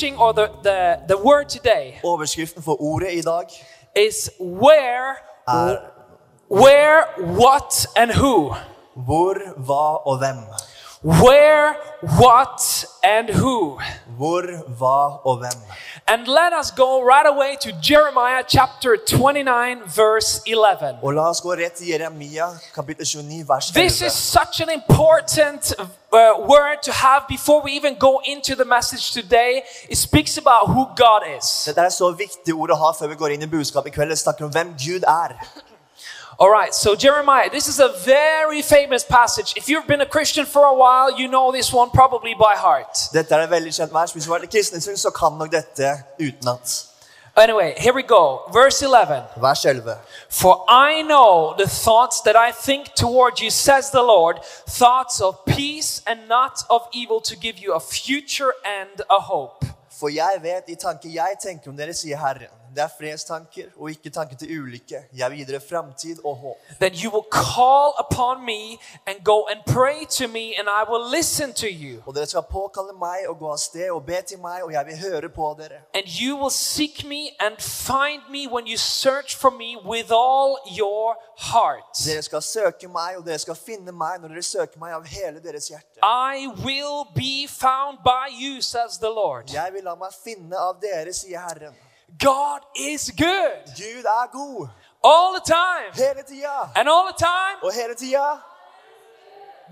Preaching or the, the, the word today Overskriften for ordet i dag is where, er where, what, and who. hvor, hva og hvem. Where, what, and who. Hvor, hva og hvem. And let us go right away to Jeremiah chapter 29, verse 11. Og la oss gå rett til Jeremia kapittel 29 vers This is such an important uh, word to have before we even go into the message today. It speaks about who God is. Dette et så viktig ord å ha før vi går inn i budskapet i. Det snakker om hvem Gud. All right, so Jeremiah, this is a very famous passage. If you've been a Christian for a while, you know this one probably by heart. Dette er et veldig kjent vers. Hvis du har vært kristen en så kan nok dette utenat. Anyway, here we go. Verse 11. Vers 11. For I know the thoughts that I think toward you, says the Lord, thoughts of peace and not of evil to give you a future and a hope. For jeg vet de tanker jeg tenker om dere, sier Herren. Det er fredstanker og ikke tanker til ulykke. Jeg vil gi dere framtid og håp. That you will call upon me and go and pray to me, and I will listen to you. Og dere skal påkalle meg og gå av sted og be til meg, og jeg vil høre på dere. And you will seek me and find me when you search for me with all your heart. Dere skal søke meg, og dere skal finne meg når dere søker meg av hele deres hjerte. I will be found by you, says the Lord. Jeg vil la meg finne av dere, sier Herren. God is good Gud er god all the time. hele tida. And all the time, Og hele tida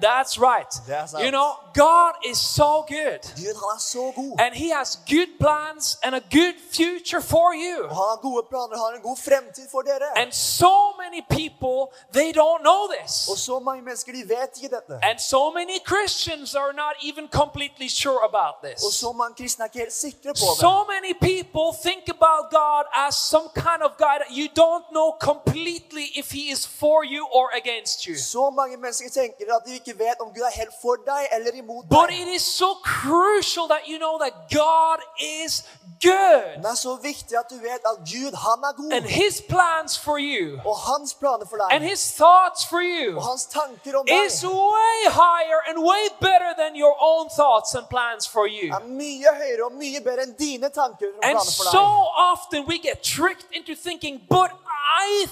that's right. That's. You know, God is so good. Gud han er så god. And He has good plans and a good future for you. Og han har gode planer, han har en god fremtid for dere. And so many people, they don't know this. Og så mange mennesker de vet ikke dette. And so many Christians are not even completely sure about Og this. så mange kristne er ikke helt sikre på det. So many people think about God as some kind of guy that you don't know completely if He is for you or against you. Så mange mennesker tenker at de ikke vet om Gud er helt for deg eller imot But it is so crucial that you know that God is good. Det er så viktig at du vet at Gud, han er And. His plans for you Og hans planer for and His thoughts for you og hans tanker om deg, is way higher and way better than your own thoughts and plans for you. er mye høyere og mye bedre enn dine tanker og And planer for so often we get tricked into thinking, but I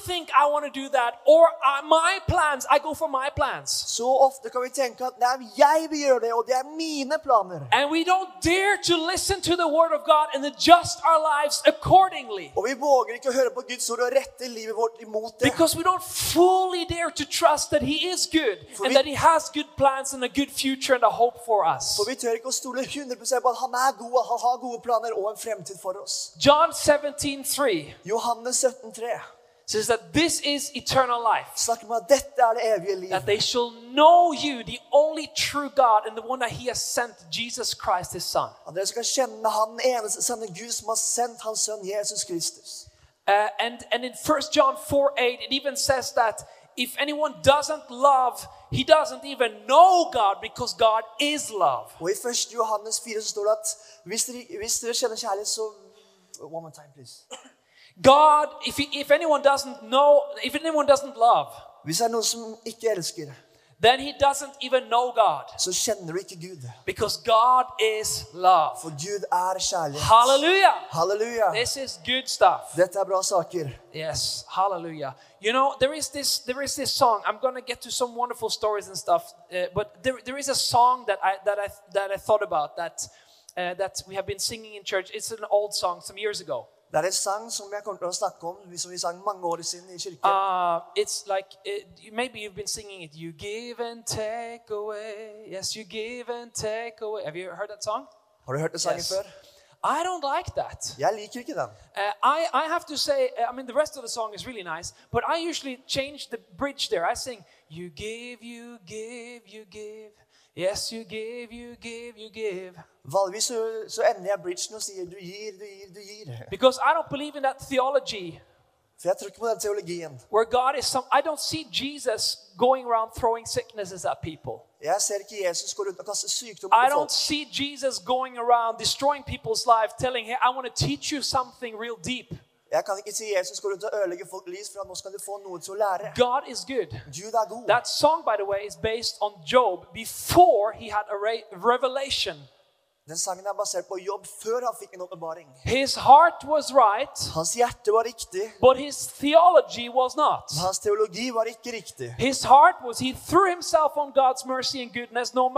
think I want to do that, or uh, my plans, I go for my plans. Så ofte kan vi tenke at nei, jeg vil gjøre det, og det er mine planer. And we don't dare to listen to the Word of God and adjust our lives accordingly. Og vi våger ikke å høre på Guds ord og rette livet vårt imot det. Because we don't fully dare to trust that He is good For and vi, that He has good plans and a good future and a hope for us. For vi tør ikke å stole 100% på at han er god, han har gode planer og en fremtid for oss. John 17 3 Johannes 17,3 says that this is eternal life. snakker om at dette er det evige liv. That they shall know you, the only true God, and the one that He has sent, Jesus Christ, His Son. At dere skal kjenne han eneste sanne Gud som har sendt hans sønn Jesus Kristus. Uh, and, and in 1 John 4 8, it even says that if anyone doesn't love, he doesn't even know God because God is love. Og i 1. Johannes 4 så står det at hvis dere, hvis dere kjenner kjærlighet, så One more time, please. God, if, he, if anyone doesn't know, if anyone doesn't love, Hvis det er noen som ikke elsker, then he doesn't even know God så kjenner du ikke Gud. because God is love. For Gud er kjærlighet. Hallelujah. Halleluja. This is good stuff. Dette er bra saker. Yes, hallelujah. You know, there is this there is this song. I'm going to get to some wonderful stories and stuff, uh, but there, there is a song that I that I that I thought about that uh, that we have been singing in church. It's an old song some years ago. Det er en sang som jeg kommer til å snakke om, som vi sang mange år siden i kirken. Uh, it's like it, maybe you've been singing it. You give and take away. Yes, you give and take away. Have you heard that song? Har du hørt den sangen Yes. før? I don't like that. Jeg liker ikke den. Uh, I, I have to say, uh, I mean, the rest of the song is really nice, but I usually change the bridge there. I sing, You give, you give, you give. Yes, you give, you give, you give. Vanligvis så, så ender jeg bridgen og sier du gir, du gir, du gir. Because I don't believe in that theology For jeg tror ikke på den teologien. where God is some. I don't see Jesus going around throwing sicknesses at people. Jeg ser ikke Jesus gå rundt og kaste I på folk. don't see Jesus going around destroying people's life, telling, Hey, I want to teach you something real deep. Jeg kan ikke si Jesus går rundt og ødelegger folk lys, for at nå skal du få noe til å lære. God is good. Gud er god. That song, by the way, is based on Job before he had a revelation. Den sangen er basert på jobb før han fikk en åpenbaring. Right, Hans hjerte var riktig, but his theology was not. men hans teologi var ikke riktig. Was goodness no.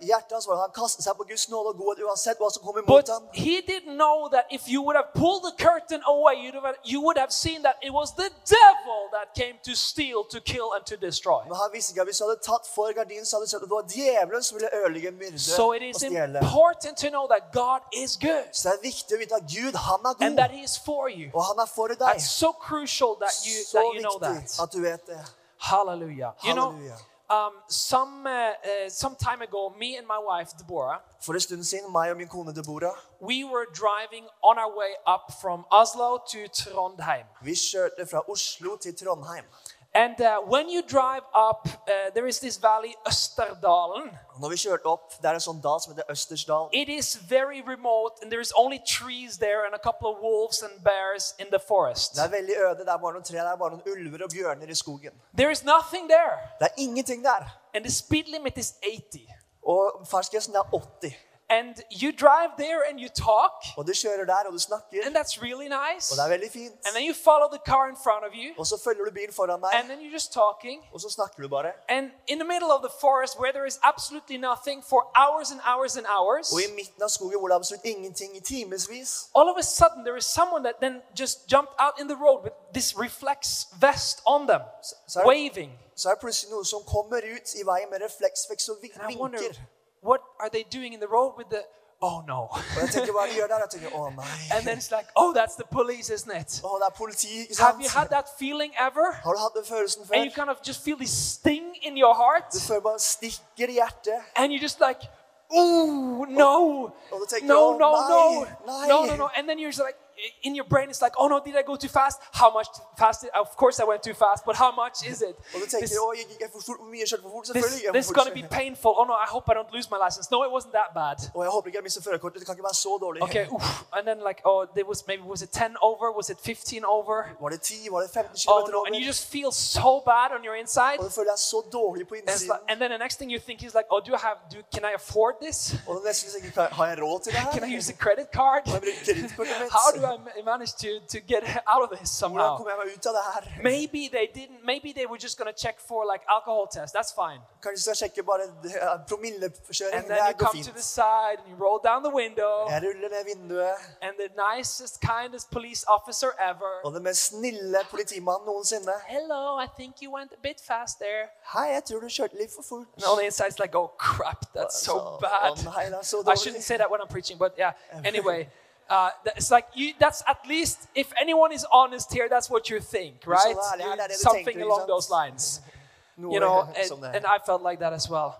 Hjertet hans var han kastet seg på Guds nåde og godhet uansett hva som kom imot But ham. he didn't know that if you would have pulled the curtain away, you'd have, you would have seen that it was the devil that came to steal, to kill, and to destroy. Men han visste ikke at hvis han hadde tatt for gardinen, så hadde du sett at det var djevelen som ville ødelegge, myrde So og is important to know that God is good Så det er viktig å vite at Gud, han er and that god, He is for you. og han er for deg. That's so crucial that you Så that you know viktig that. at du vet det. Hallelujah. You know, Hallelujah. um, some uh, uh, some time ago, me and my wife Deborah, For en stund siden, meg og min kone Deborah, we were driving on our way up from Oslo to Trondheim. vi kjørte fra Oslo til Trondheim. And uh, when you drive up, uh, there is this valley, Østerdalen. Når vi kjørte opp, det er en sånn dal som heter Østersdal. It is very remote, and there is only trees there and a couple of wolves and bears in the forest. Det er veldig øde, det er bare noen tre, det er bare noen ulver og bjørner i skogen. There is nothing there, Det er ingenting der. and the speed limit is 80. Og fartsgrensen er 80. And you drive there and you talk, Og du kjører der, og du snakker, and that's really nice. og det er veldig fint. And then you follow the car in front of you, Og så følger du bilen foran and deg, then you're just talking. og så snakker du bare. And in the middle of the forest, where there is absolutely nothing for hours and hours and hours, Og i midten av skogen hvor det er absolutt ingenting i timevis, all of a sudden there is someone that then just jumped out in the road with this reflex vest on them, waving. så er det plutselig noen som kommer ut i veien med refleksvekst og And vinker. What are they doing in the road with the? Oh no! Og jeg tenker, hva de gjør der? Jeg tenker, å nei. and then it's like, oh, that's the police, isn't it? Å, det er politi, ikke Have you sant? had that feeling ever? Har du hatt den følelsen And you før? kind of just feel this sting in your heart, Du føler bare stikker i hjertet. and you're just like, ooh, no, Og du tenker, no, å no, no, nei. no, no, no, and then you're just like. In your brain, it's like, oh no, did I go too fast? How much fast? Did, of course, I went too fast, but how much is it? This- å, gikk jeg for fort? Hvor mye kjørte for fort? this, Selvfølgelig gikk jeg this is gonna be painful. Oh no, I hope I don't lose my license. No, it wasn't that bad. Og jeg håper ikke jeg mister førerkortet. Det kan ikke være så dårlig. Okay, oof. and then like, oh, there was maybe was it 10 over? Was it 15 over? Var det 10? Var det 15 Oh no, and you just feel so bad on your inside. Og føler deg så dårlig på And, like, and then the next thing you think is like, oh, do I have? Do can I afford this? Og det neste tenker jeg, har jeg råd til det Can I use a credit card? Kan jeg bruke kredittkortet mitt? How do I ma- manage to to get out of this Hvordan somehow? kommer jeg meg ut av det her? Maybe they didn't. Maybe they were just gonna check for like alcohol test. That's fine. Kanskje skal jeg sjekke bare eh, promillekjøring? And then you come to the side and you roll down the window, Jeg ruller ned vinduet, and the nicest, kindest police officer ever. og den mest snille politimannen noensinne. Hello, I think you went a bit fast there. Hei, jeg tror du kjørte litt for fort. And on the inside, it's like, oh crap, that's so Så- bad. Å nei, det er så I shouldn't say that when I'm preaching, but yeah. Anyway, uh, it's like you. That's at least if anyone is honest here, that's what you think, right? You- det det du something along those lines, you know. And, and I felt like that as well.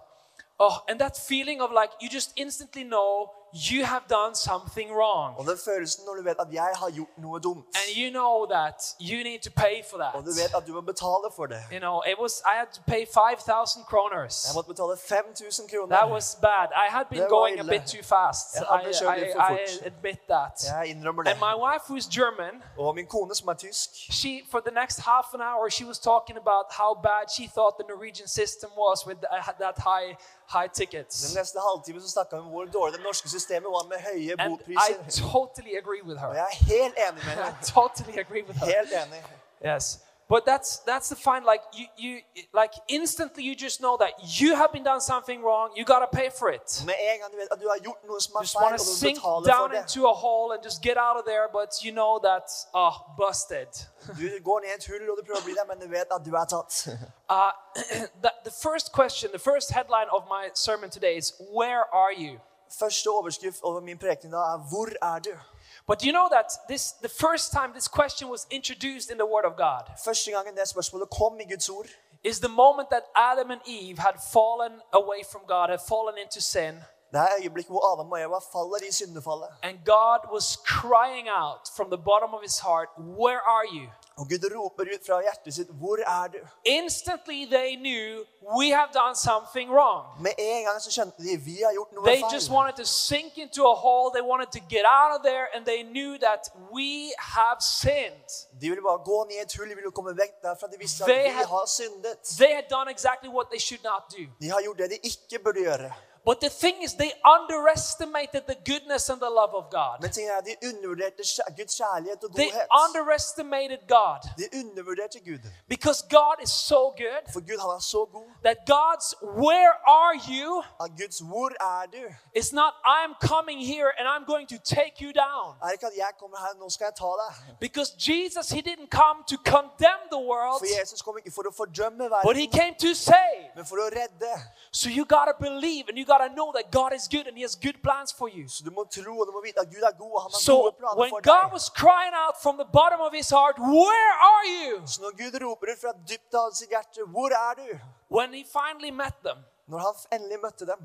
Oh, and that feeling of like you just instantly know you have done something wrong, Og den følelsen når du vet at jeg har gjort noe dumt, and you know that you need to pay for that. og du vet at du må betale for det. You know, it was I had to pay five thousand kroners. Jeg måtte betale 5000 kroner. That was bad. I had been going a bit too fast. Jeg I, hadde kjørt I, litt for I admit that. Jeg innrømmer det. And my wife, who's German, Og min kone som er tysk, she for the next half an hour she was talking about how bad she thought the Norwegian system was with that high high tickets. den neste halvtime så snakka vi om hvor dårlig det norske systemet var med høye And I botpriser. totally agree with Og her. jeg er helt enig med I henne. totally agree with her. Helt enig. Yes. But that's that's the fine. Like you, you like instantly you just know that you have been done something wrong. You gotta pay for it. Med en gang du vet at du har gjort noe som er just feil, want og to du sink betaler for down det. into a hole and just get out of there, but you know that, oh, busted. Du går ned i et hull og du prøver å bli der, men du vet at du er tatt. Uh, the, the first question, the first headline of my sermon today is, Where are you? Første overskrift over min preken da er 'Hvor er du?' But do you know that this, the first time this question was introduced in the Word of God Første gangen det spørsmålet kom i Guds ord, is the moment that Adam and Eve had fallen away from God, had fallen into sin, det er øyeblikket hvor Adam og Eva faller i syndefallet. and God was crying out from the bottom of his heart, Where are you? Og Gud roper ut fra hjertet sitt 'Hvor er du?' Instantly they knew we have done something wrong. Med en gang så skjønte de vi har gjort noe They feil. just wanted to sink into a hole. They wanted to get out of there, and they knew that we have sinned. De ville bare gå ned i et hull, de ville komme vekk derfra. De visste at They vi had- har syndet. They had done exactly what they should not do. De har gjort det de ikke burde gjøre. But the thing is, they underestimated the goodness and the love of God. Men tingen er, de undervurderte Guds kjærlighet og They underestimated God De undervurderte Gud. because God is so good For Gud, han er så god. that God's where are you At Guds, hvor er du? is not I'm coming here and I'm going to take you down. Er ikke at jeg kommer her, nå skal jeg ta deg. Because Jesus, He didn't come to condemn the world, For Jesus kom ikke for å fordømme but He came to save. men for å redde. So you gotta believe and you gotta know that God is good and He has good plans for you. Så du må tro og du må vite at Gud er god, og han har So gode planer when for God was crying out from the bottom of His heart, Where are you? Så når Gud roper ut fra dypt av sitt hjerte, hvor er du? When He finally met them, Når han endelig møtte dem,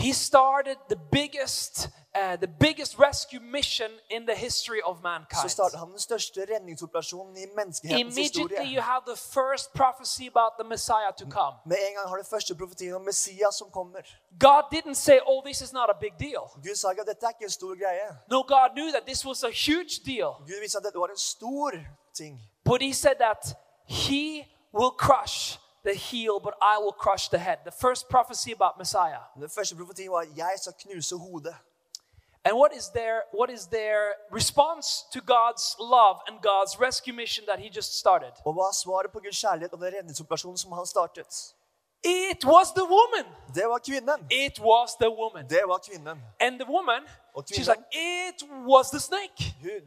He started the biggest, uh, the biggest rescue mission in the history of så mankind. startet han den største redningsoperasjonen i menneskehetens Immediately, you historie. have the first prophecy about the Messiah to come. Med en gang har det første profetien om Messias som kommer. God didn't say, Oh, this is not a big deal. Gud sa ikke at dette er ikke en stor greie. No, God knew that this was a huge deal. Gud visste at dette var en stor ting. But He said that He will crush the heel, but I will crush the head. The first prophecy about Messiah. Den første profetien var jeg skal knuse hodet. And what is their what is their response to God's love and God's rescue mission that He just started? Og hva svaret på Guds kjærlighet og den redningsoperasjonen som han startet? It was the woman. Det var kvinnen. It was the woman. Det var kvinnen. And the woman, she's like, it was the snake.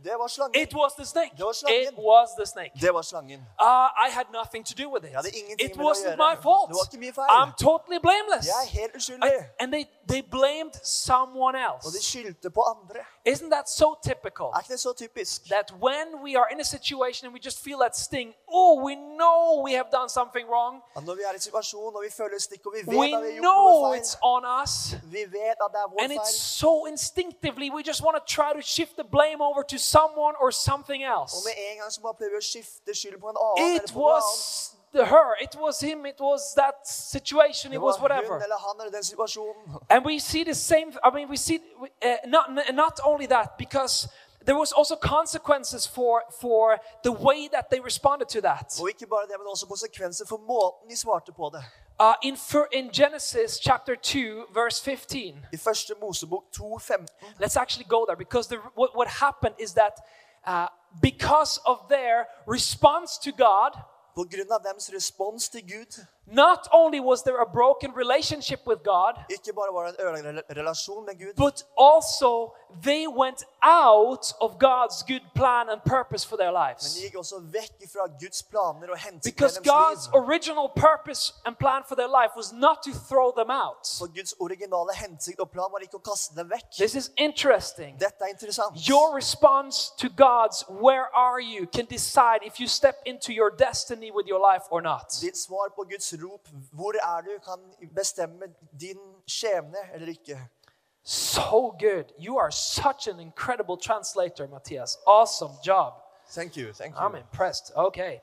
Det var slangen. It was the snake. Det var slangen. It was the snake. Det var slangen. Uh, I had nothing to do with it. Jeg hadde ingenting It med wasn't gjøre. my fault. Det var ikke min feil. I'm totally blameless. Jeg er helt I- and they, they blamed someone Og de else. skyldte på andre. Isn't that so typical? Er ikke det så typisk? That when we are in a situation and we just feel that sting, oh, we know we have done something wrong. At når vi er i en situasjon og vi føler stikk, og vi vet We at vi har gjort know it's on us. vi vet at det er vår And it's so so instinctively, we just want to try to shift the blame over to someone or something else. med en gang så må vi prøve å skifte skylden på en annen eller It på noe annet. was the her, it was him, it was that situation, it was whatever. eller han eller den situasjonen. And we see the same, I mean, we see uh, not, not only that, because there was also consequences for, for the way that they responded to that. Og ikke bare det, men også konsekvenser for måten de svarte på det. Uh, in, fir- in Genesis chapter 2, verse 15, I første Mosebok 2,15 let's actually go there because the, what, what happened is that uh, because of their response to God, På grunn av deres respons til Gud, not only was there a broken relationship with God, ikke bare var det en ødelagt relasjon med Gud, but also they went out of God's good plan and purpose for their men lives. gikk også vekk fra Guds planer og hensikt med Because deres God's liv. original purpose and plan for their life was not to throw them out. For Guds originale hensikt og plan var ikke å kaste dem vekk. This is interesting. Dette er interessant. Your response to God's where are you can decide if you step into your destiny with your life or not. Ditt svar på Guds hvor er du, kan bestemme din skjebne eller ikke. So good. You are such an incredible translator, Matthias. Awesome job. Thank you, thank you. I'm impressed. Okay.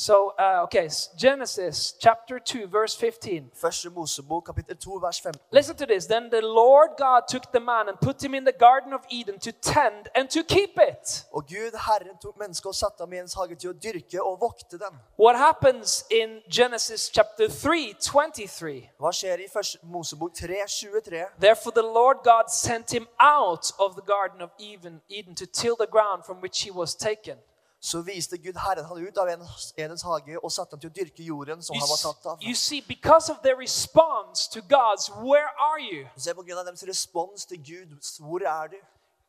So, uh, okay, Genesis chapter 2, verse 15. Første Mosebok, kapittel 2, vers 15. Listen to this. Then the Lord God took the man and put him in the Garden of Eden to tend and to keep it. Og Gud, Herren, tok mennesket og satte ham i ens hage til å dyrke og vokte den. What happens in Genesis chapter 3, 23? Hva skjer i første Mosebok 3, 23? Therefore, the Lord God sent him out of the Garden of Eden, Eden to till the ground from which he was taken. Så viste Gud Herren han ut av en- Edens hage og satte ham til å dyrke jorden som You, han var tatt av. you see, because of their response to God's, where are you? Se på grunn av deres respons til Gud. Hvor er du?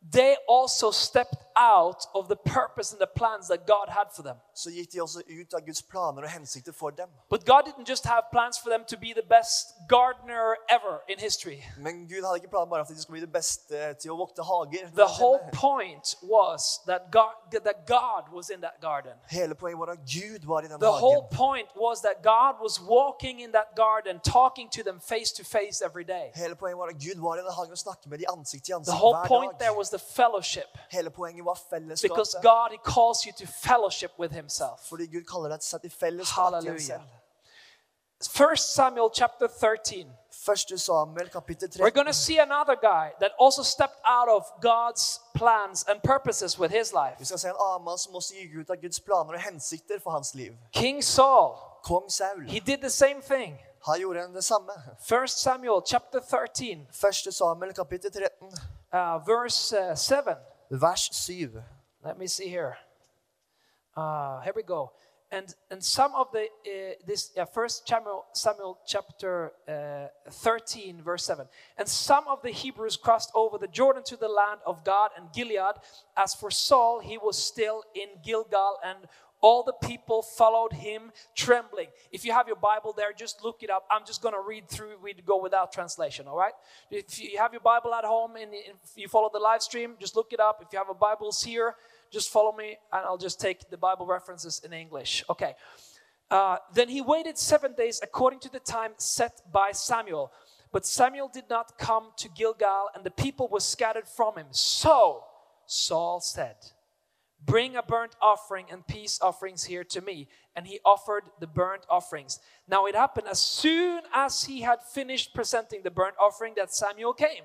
They also stepped out of the purpose and the plans that God had for them. Så de ut av Guds planer og hensikter for dem. But God didn't just have plans for them to be the best gardener ever in history. Men Gud planer at de skulle bli det beste til å vokte hager. The whole point was that God, that God was in that garden. Var Gud var i den The whole point was that God was walking in that garden, talking to them face to face every day. Var Gud var i den hagen med de ansikt til The whole point there was the fellowship Hele poenget var because. God he calls you to fellowship with himself. Fordi Gud kaller deg til til fellesskap til ham Hallelujah. selv. First Samuel chapter 13. Første Samuel kapittel We're going to see another guy that also stepped out of God's plans and purposes with his life. Vi skal se en annen mann som også gikk ut av Guds planer hensikter for hans liv. King Saul, Kong Saul. he did the same thing. Han gjorde det samme. 1 Samuel chapter 13, Første Samuel kapittel 13, uh, verse uh, 7. vers 7. Let me see here. Uh, here we go. And and some of the uh, this yeah, First Samuel Samuel chapter uh, thirteen verse seven. And some of the Hebrews crossed over the Jordan to the land of Gad and Gilead. As for Saul, he was still in Gilgal, and all the people followed him trembling. If you have your Bible there, just look it up. I'm just going to read through. We go without translation. All right. If you have your Bible at home and if you follow the live stream, just look it up. If you have a Bibles here just follow me and I'll just take the Bible references in English. Okay. Uh, then he waited seven days according to the time set by Samuel. But Samuel did not come to Gilgal, and the people were scattered from him. So Saul said, Bring a burnt offering and peace offerings here to me. And he offered the burnt offerings. Now it happened as soon as he had finished presenting the burnt offering that Samuel came.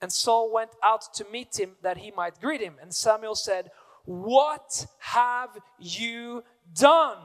And Saul went out to meet him that he might greet him. And Samuel said, What have you done?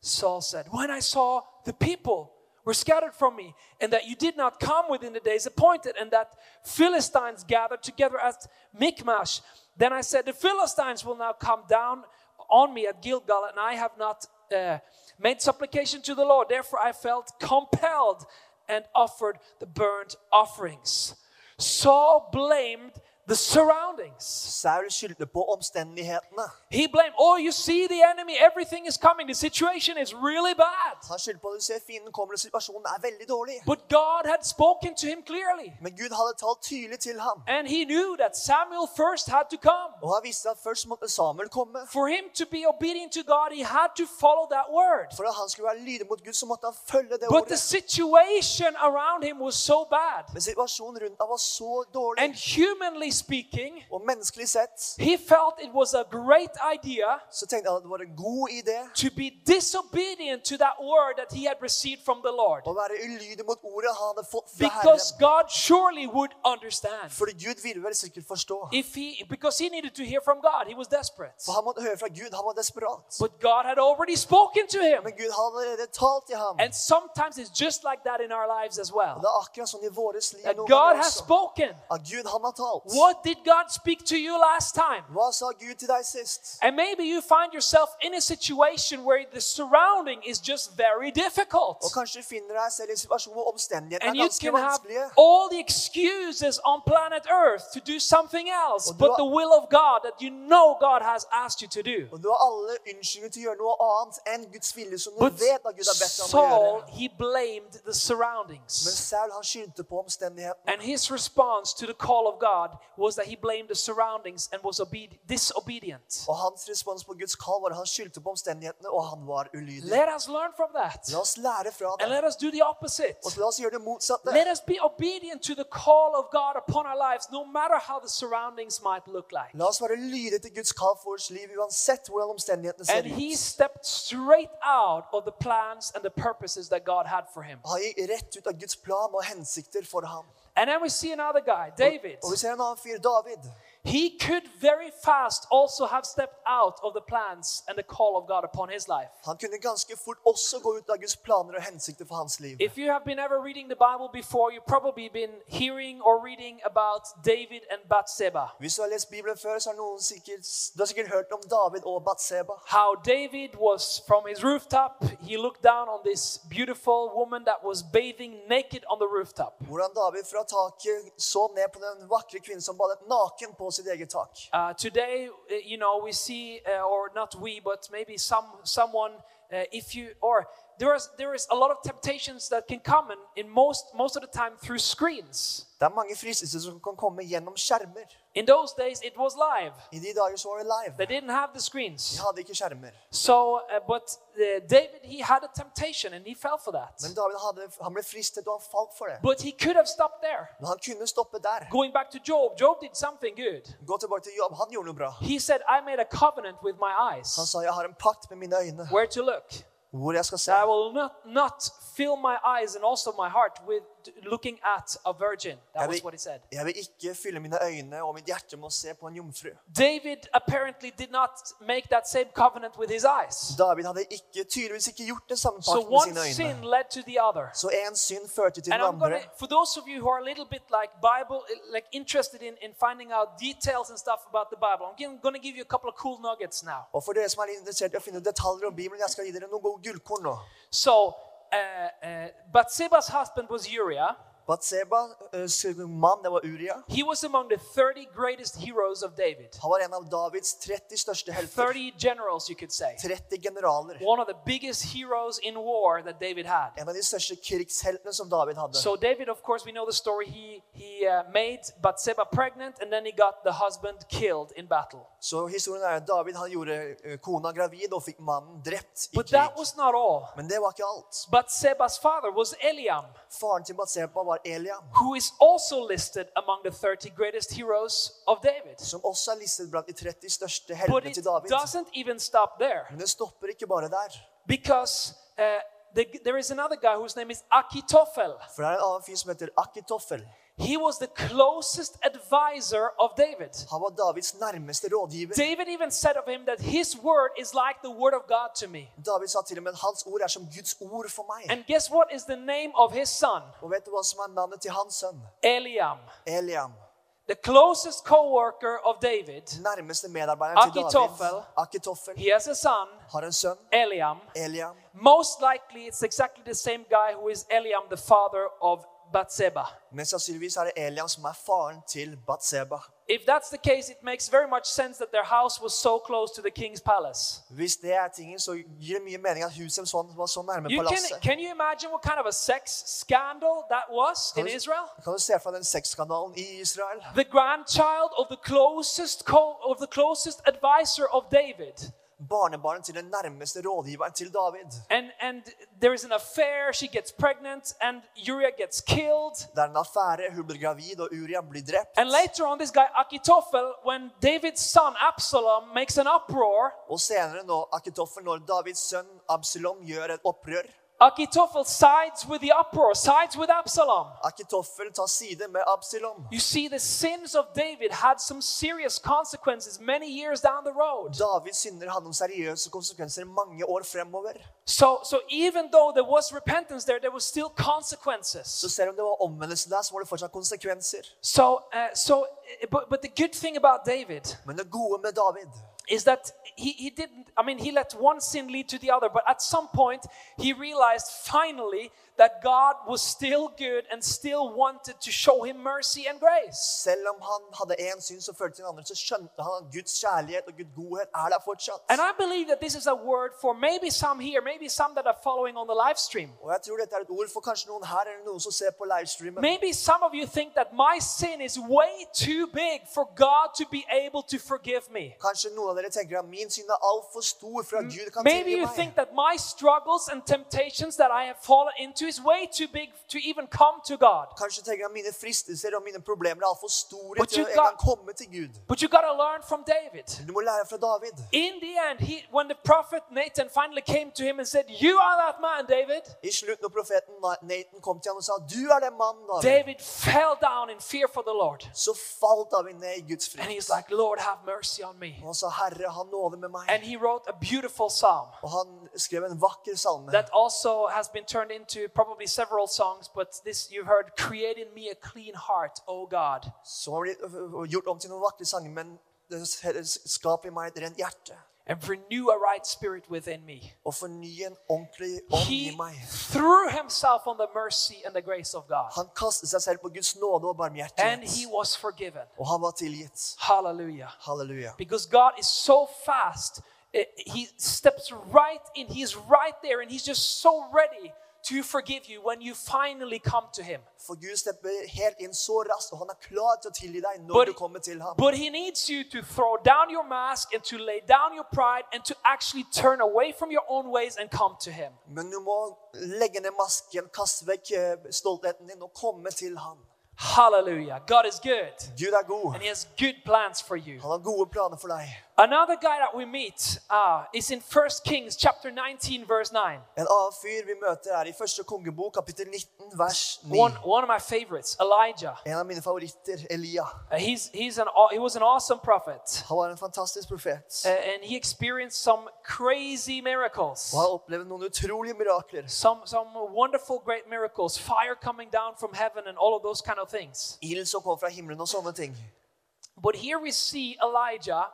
Saul said, When I saw the people were scattered from me, and that you did not come within the days appointed, and that Philistines gathered together at Michmash, then I said, The Philistines will now come down on me at Gilgal, and I have not uh, made supplication to the Lord. Therefore, I felt compelled and offered the burnt offerings. Saul blamed the surroundings. Saul skyldte på omstendighetene. He blamed, oh, you see the enemy, everything is coming, the situation is really bad. Han skyldte på du ser fienden kommer, og situasjonen er veldig dårlig. But God had spoken to him clearly. Men Gud hadde talt tydelig til ham. And he knew that Samuel first had to come. Og han visste at først måtte Samuel komme. For him to be obedient to God, he had to follow that word. For at han skulle være lydig mot Gud, så måtte han følge det But the situation around him was so bad. Men situasjonen rundt ham var så dårlig. And humanly speaking, Og menneskelig sett he felt it was a great idea så tenkte han at det var en god idé to be disobedient to that word that he had received from the Lord. å være ulydig mot ordet han hadde fått fra Because. God surely would understand. Fordi Gud ville vel sikkert forstå. If he because he needed to hear from God, he was desperate. For han måtte høre fra Gud. Han var desperat. But God had already spoken to him. Men Gud hadde allerede talt til ham. And sometimes it's just like that in our lives as Og well. det er akkurat sånn i våres liv That God has spoken. At Gud, han har talt. What did God speak to you last time? Hva sa Gud til deg sist? And maybe you find yourself in a situation where the surrounding is just very difficult. Og kanskje du finner deg selv i en hvor omstendighetene And er you ganske can have vanskelige. all the excuses on planet Earth to do something else but har- the will of God that you know God has asked you to do. Og du har alle unnskyldninger til å gjøre noe annet enn Guds vilje, som du But vet at Gud har bedt deg om å Saul, he blamed the Men surroundings. Saul han skyldte på omstendighetene. And his response to the call of God was that he blamed the surroundings and was disobedient. Og hans respons på Guds kall var at han skyldte på omstendighetene, og han var ulydig. Let us learn from that. La oss lære fra And det. let us do the opposite. Og la oss gjøre det motsatte. Let us be obedient to the call of God upon our lives, no matter how the surroundings might look like. La oss være lydige til Guds kall for vårt liv, uansett hvordan omstendighetene ser And he ut. stepped straight out of the plans and the purposes that God had for him. Han gikk rett ut av Guds plan og hensikter for ham. And then we see another guy, David. Og vi ser en annen fyr, David. He could very fast also have stepped out of the plans and the call of God upon his life. Han kunne ganske fort også gå ut av Guds planer og hensikter for hans liv. If you have been ever reading the Bible before, you've probably been hearing or reading about David and Bathsheba. Hvis du har lest Bibelen før, så har noen sikkert, du har om David og Bathsheba. How David was from his rooftop, he looked down on this beautiful woman that was bathing naked on the rooftop. David taket så ned på den vakre kvinnen som badet naken på sitt eget tak. Uh, today, uh, you know, we see, uh, or not we, but maybe some someone, uh, if you, or there is there is a lot of temptations that can come, in most most of the time through screens. Det er mange fristelser som kan komme gjennom skjermer. In those days, it was live. I de dager så var det live. They didn't have the screens. De hadde ikke skjermer. So, uh, but uh, David, he had a temptation, and he fell for that. Men David hadde, han ble fristet, og han falt for det. But he could have stopped there. Men han kunne stoppe der. Going back to Job, Job did something good. Gå tilbake til Job, Han gjorde noe bra. He said, "I made a covenant with my Han eyes, sa, jeg har en pakt med mine øyne, where to look." Hvor jeg skal I will not, not fill my eyes and also my heart with looking at a virgin. That was what he said. jeg vil ikke fylle mine øyne og mitt hjerte med å se på en jomfru. David apparently did not make that same covenant with his eyes. David hadde ikke, tydeligvis ikke gjort det samme So med one sine øyne. sin led to the other. Så en synd førte til And den I'm gonna, andre. for those of you who are a little bit like Bible, like interested in, in finding out details and stuff about the Bible, I'm going to give you a couple of cool nuggets now. Og for dere som er interessert i å finne detaljer om Bibelen, jeg skal gi dere noen gode gullkorn nå. So, uh, uh, Bathsheba's husband was Uriah. Batseba, uh, mann, det var Uria. He was among the 30 greatest heroes of David. Han var en av Davids 30 største helter. 30 generals, you could say. 30 generaler. One of the biggest heroes in war that David had. En av de største krigsheltene som David hadde. So David, of course, we know the story. He he uh, made Batseba pregnant, and then he got the husband killed in battle. Så historien er at David han gjorde uh, kona gravid og fikk mannen drept i But that krig. was not all. Men det var ikke alt. Bathsheba's father was Eliam, Faren til Batseba var Eliam, who is also listed among the 30 greatest heroes of David. som også er listet blant de 30 største heltene til David. doesn't even stop there, Men det stopper ikke bare der. because uh, the, there is another guy whose name is Akitofel. For det er en annen fyr som heter Akitoffel. He was the closest advisor of David. Han var Davids nærmeste rådgiver. David even said of him that his word is like the word of God to me. David sa til og med at hans ord er som Guds ord for meg. And guess what is the name of his son? Og vet du hva som er navnet til hans sønn? Eliam. Eliam. The closest co-worker of David. Nærmeste medarbeideren til. David. He has a son, Har en sønn, Eliam. Eliam. Most likely it's exactly the same guy who is Eliam, the father of Bathsheba. Men sannsynligvis er det Eliam som er faren til Batseba. If that's the case, it makes very much sense that their house was so close to the king's palace. Hvis det er tingen, så gir det mye mening at huset sånn, var så nærme You can, palasset. can you imagine what kind of a sex scandal that was in du- Israel? Kan du se for deg den sexskandalen i Israel? The grandchild of the closest co- of the closest advisor of David. Barnebarnet til den nærmeste rådgiveren til David. And and there is an affair, she gets pregnant, and Uriah gets killed. Det er en affære, hun blir gravid, og Uria blir drept. And later on, this guy Akitophel, when David's son Absalom makes an uproar, Og senere, når Akitofel, når Davids sønn Absalom gjør et opprør Akitophel sides with the uproar, sides with Absalom. Tar side med Absalom. You see, the sins of David had some serious consequences many years down the road. Davids synder hadde noen seriøse konsekvenser mange år fremover. So, so even though there was repentance there, there was still consequences. Så selv om det var omvendelse der, så var det fortsatt konsekvenser. So, uh, so, uh, but, but the good thing about David Men det gode med David is that he, he didn't, I mean, he let one sin lead to the other, but at some point he realized finally that God was still good and still wanted to show him mercy and grace. Selv om han hadde én synd som førte til en andre, så skjønte han at Guds kjærlighet og Guds godhet er der fortsatt. And I believe that this is a word for maybe some here, maybe some that are following on the live stream. Og jeg tror dette er et ord for kanskje noen her eller noen som ser på livestreamen. Maybe some of you think that my sin is way too big for God to be able to forgive me. Kanskje noen av dere tenker at min synd er altfor stor for at Gud kan Maybe you think that my struggles and temptations that I have fallen into is way too big to even come to God. Kanskje tenker jeg mine fristelser og mine problemer er altfor store But til å en got- komme til Gud. But you got to learn from David. Du må lære fra David. In the end, he, when the prophet Nathan finally came to him and said, You are that man, David, I slutt når profeten Nathan kom til ham og sa du er den mannen, David, David fell down in fear for the Lord. så falt David ned i Guds And he's like, Lord, have mercy on me. Og han sa, Herre, ha nåde med meg. And he wrote a beautiful psalm Og han skrev en vakker salme. that also has been turned into probably several songs, but this you've heard, Create in me a clean heart, O God. Har blitt øh, gjort om til noen vakre sanger, men skap i meg et rent hjerte. And renew a right spirit within me. Og forny en ordentlig ånd i He threw himself on the mercy and the grace of God. Han kastet seg selv på Guds nåde og And he was forgiven. Og han var tilgitt. Hallelujah. Halleluja. Because God is so fast, eh, He steps right in. He's right there, and He's just so ready to forgive you when you finally come to Him. For Gud stepper helt inn så raskt, og han er klar til å tilgi deg når But- du kommer til ham. But He needs you to throw down your mask and to lay down your pride and to actually turn away from your own ways and come to Him. Men du må legge ned masken, kaste vekk eh, stoltheten din og komme til ham. Hallelujah. God is good, Gud er god. and He has good plans for you. Han har gode planer for deg. Another guy that we meet uh, is in 1 Kings chapter 19, verse 9. En annen fyr vi møter er i første kongebok, kapittel 19, vers 9. One, one of my favorites, Elijah. En av mine favoritter, Elia. Uh, he's, he's an, he was an awesome prophet. Han var en fantastisk profet. Uh, and he experienced some crazy miracles. Og han opplevde noen utrolige mirakler. Some, some wonderful, great miracles. Fire coming down from heaven and all of those kind of things. Ild som kom fra himmelen og sånne ting. But here we see Elijah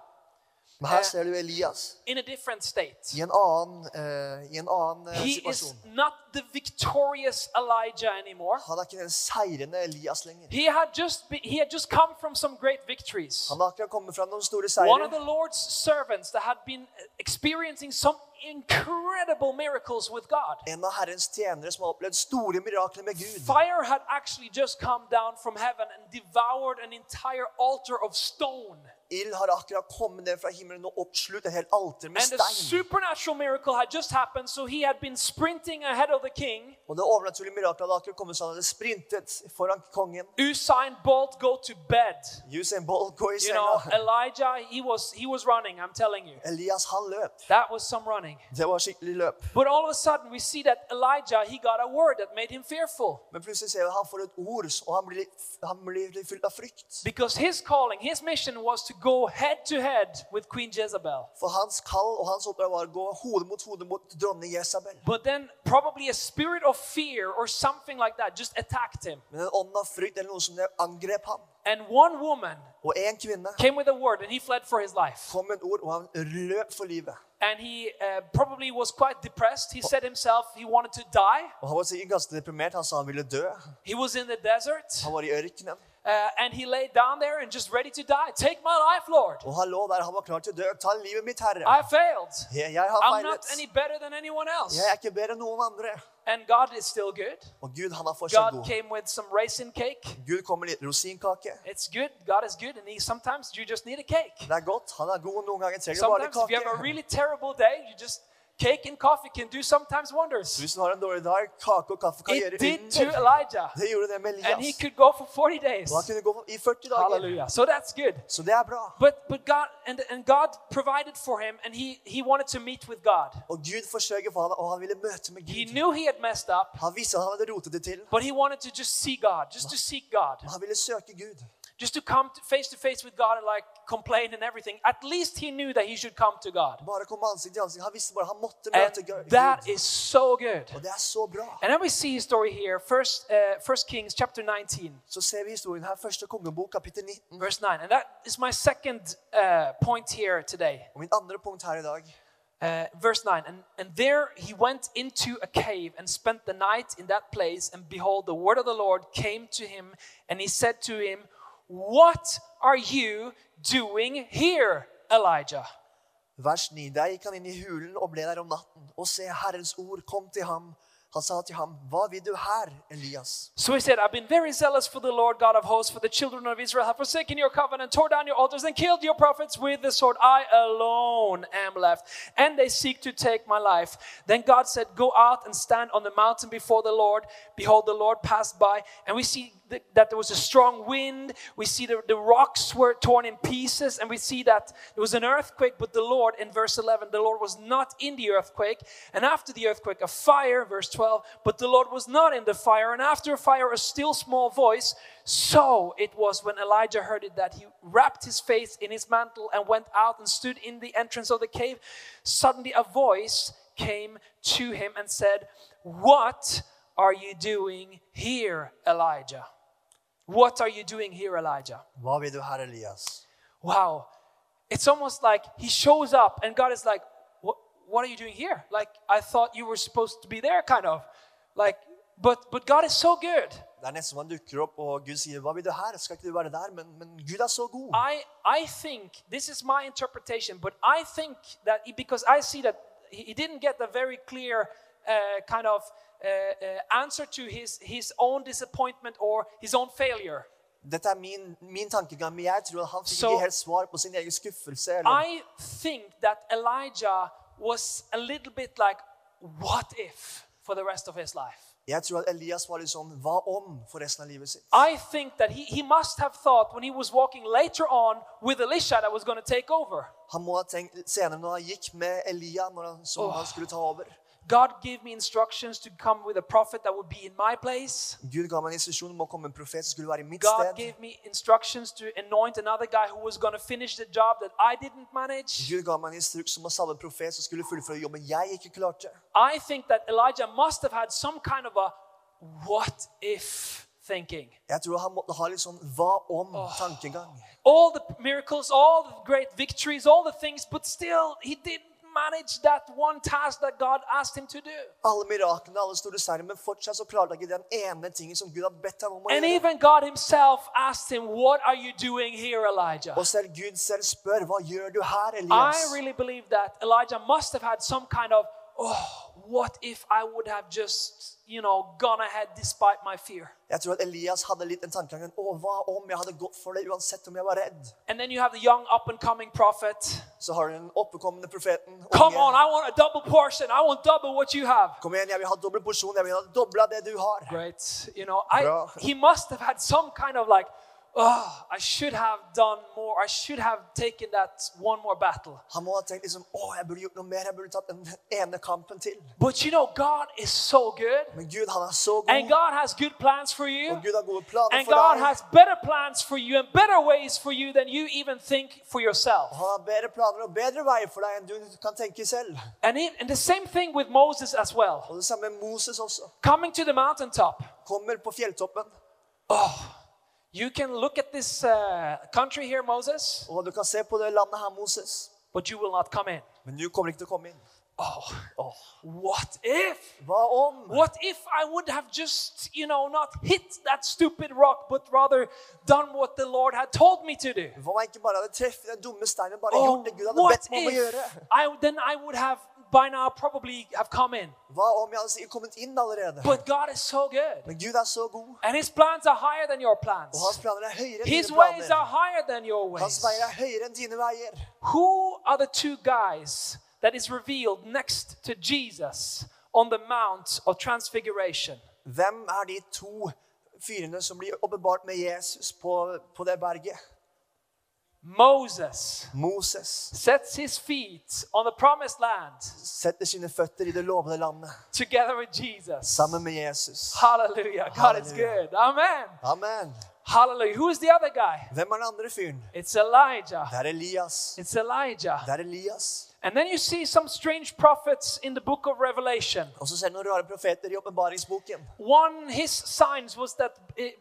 Men her Eh. ser du Elias in a different state. i en annen, eh, i en annen eh, He is situasjon. not the victorious Elijah anymore. Han er ikke den seirende Elias lenger. He had just be, he had just come from some great victories. Han har akkurat kommet fra noen store One of the. Lord's servants that had been experiencing some incredible miracles with God. En av Herrens tjenere som har opplevd store mirakler med Gud. Fire had actually just come down from heaven and devoured an entire altar of stone. Ild har akkurat kommet ned fra himmelen og oppslutt et helt alter med And a stein. supernatural miracle had just happened, so he had been sprinting ahead of the king. Og det overnaturlige miraklet hadde akkurat kommet så han hadde sprintet foran kongen. Usain Bolt go to bed. Usain Bolt går i You know, senga. Elijah, he was he was running, I'm telling you. Elias, han løp. That was some running. Det var skikkelig løp. But all of a sudden we see that Elijah, he got a word that made him fearful. Men plutselig ser vi at han får et ord, og han blir, han blir fylt av frykt. Because his calling, his mission was to go head to head with Queen Jezebel. For hans kall og hans oppdrag var å gå hode mot hode mot dronning Jesabel. But then probably a spirit of fear or something like that just attacked him. Men en ånd av frykt eller noe som angrep ham. And one woman Og en kvinne came with a word and he fled for his life. kom med ord, og han løp for livet. And he uh, probably was quite depressed. He said himself he wanted to die. Og Han var sikkert ganske deprimert. Han sa han ville dø. He was in the desert. Han var i ørkenen. Uh, and he lay down there and just ready to die. Take my life, Lord. Og han lå der, han var klar til å dø. Ta livet mitt, Herre. I failed. Jeg, jeg har I'm not any better than anyone else. Jeg er ikke bedre enn noen andre. And God is still good. Og Gud, han er fortsatt God god. came with some raisin cake. Gud kom med litt rosinkake. It's good. God is good. And he, sometimes you just need a cake. Det er godt. Han er god. Noen ganger trenger du bare Sometimes if you have a kake. really terrible day, you just cake and coffee can do sometimes wonders. Hvis du har en dårlig dag, kake og kaffe kan It gjøre did to under. Elijah. Det gjorde det med And he could go for 40 days. Og han kunne gå i 40 dager. Hallelujah. So that's good. Så det er bra. But but God and, and God provided for him and he he wanted to meet with God. Og Gud forsøker for ham, og han ville møte med He Gud. knew he had messed up, Han visste han hadde rotet det til. but he wanted to just see God, just to seek God. Han ville søke Gud. Just to come to, face to face with God and like complain and everything. At least he knew that he should come to God. Bare komme ansikt ansikt. Han visste bare han Gud. that is so good. Og det så bra. And then we see his story here, first, uh, first Kings chapter 19, Så ser vi historien her. Første kongebok, kapittel 19. verse 9. And that is my second uh, point here today. Og min andre punkt her i. Uh, verse 9. And, and there he went into a cave and spent the night in that place. And behold, the word of the Lord came to him, and he said to him, What are you doing here, Elijah? Vers 9. Der gikk han inn i hulen og ble der om natten. Og se, Herrens ord kom til ham. Han sa til ham, hva vil du her, Elias? So he said, I've been very zealous for the Lord God of hosts, for the children of Israel have forsaken your covenant, tore down your altars, and killed your prophets with the sword. I alone am left, and they seek to take my life. Then God said, Go out and stand on the mountain before the Lord. Behold, the Lord passed by, and we see that there was a strong wind. We see the, the rocks were torn in pieces, and we see that there was an earthquake, but the Lord, in verse 11, the Lord was not in the earthquake. And after the earthquake, a fire, verse 12, but the Lord was not in the fire. And after a fire, a still small voice. So it was when Elijah heard it that he wrapped his face in his mantle and went out and stood in the entrance of the cave. Suddenly, a voice came to him and said, What are you doing here, Elijah? What are you doing here, Elijah? Hva vil du her, Elias? Wow. It's almost like he shows up and God is like, what, are you doing here? Like, I thought you were supposed to be there, kind of. Like, but, but God is so good. Det er nesten som dukker opp, og Gud sier, vil du her? Skal ikke du være der? Men, men Gud er så god. I, I think, this is my interpretation, but I think that he, because I see that he, he didn't get a very clear uh, kind of uh, uh, answer to his, his own disappointment or his own failure. Dette er min, min tankegang, men jeg tror at han fikk Så- ikke helt svar på sin egen skuffelse. Eller, I think that Elijah was a little bit like, what if for the rest of his life? Jeg tror at Elias var litt sånn Hva om? for resten av livet sitt. I think that he, he must have thought when he was walking later on with Elisha that was going to take over. Han må ha tenkt senere når han gikk med Elia, når han, som oh. han skulle ta over. God gave me instructions to come with a prophet that would be in my place. Gud ga meg en om å komme en profet som skulle være i mitt God sted. gave me instructions to anoint another guy who was going to finish the job that I didn't manage. Gud ga meg en instruks om å salve en profet som skulle fullføre jobben jeg ikke klarte. I think that Elijah must have had some kind of a what if thinking. Jeg tror han måtte ha litt sånn hva om-tankegang. Oh. All the miracles, all the great victories, all the things, but still he didn't manage that one task that God asked him to do. Alle miraklene, alle store seier, men fortsatt så klarte han ikke den ene tingen som Gud har bedt ham om å And even God himself asked him, What are you doing here, Elijah? Og selv Gud selv spør, hva gjør du her, I really believe that Elijah must have had some kind of, oh, what if I would have just, you know, gone ahead despite my fear? Jeg tror at Elias hadde litt den tankegangen, å, hva om jeg hadde gått for det uansett om jeg var redd? And then you have the young up and coming prophet. Så har du den oppekommende profeten. Come on, I want a double portion. I want double what you have. Kom igjen, jeg vil ha dobbel porsjon, jeg vil ha dobla det du har. Great. You know, I, Bra. he must have had some kind of like, oh, I should have done more. I should have taken that one more battle. Han må ha tenkt liksom, oh, jeg burde gjort noe mer, jeg burde tatt den ene kampen til. But you know, God is so good. Men Gud, han er så And god, God has good plans for you. og Gud har gode planer And for God deg. has better plans for you and better ways for you than you even think for yourself. Han har bedre planer og bedre veier for deg enn du kan tenke selv. And, he, and the same thing with Moses as well. Og det samme med Moses også. Coming to the mountaintop. Kommer på fjelltoppen, You can look at this uh, country here, Moses, og du kan se på det landet her, Moses. but you will not come in. Men du kommer ikke til å komme inn. Oh, Åh, what if? hva om? What if I would have just, you know, not hit that stupid rock, but rather done what the Lord had told me to do? Hva om jeg ikke bare hadde den dumme steinen, bare Oh, gjort det Gud hadde what bedt meg om å gjøre? if? I, then I would have by now probably have come in. Hva om jeg hadde kommet inn allerede? But God is so good. Men Gud er så god, And his plans are higher than your plans. og hans planer er høyere enn His dine ways are higher than your Hans ways. veier er høyere enn dine veier. Who are the two guys that is revealed next to Jesus on the Mount of Transfiguration? Hvem er de to fyrene som blir åpenbart med Jesus på, på det berget? Moses Moses sets his feet on the promised land setter sine føtter i det lovede landet together with Jesus. sammen med Jesus. Hallelujah. God is Hallelujah. good. Amen. Amen. Hallelujah. Who is the other guy? Hvem er den andre fyren? It's Elijah. Det er Elias. It's Elijah. Det er Elias. And then you see some strange prophets in the book of Revelation. Og så ser du noen rare profeter i åpenbaringsboken. One, his signs was that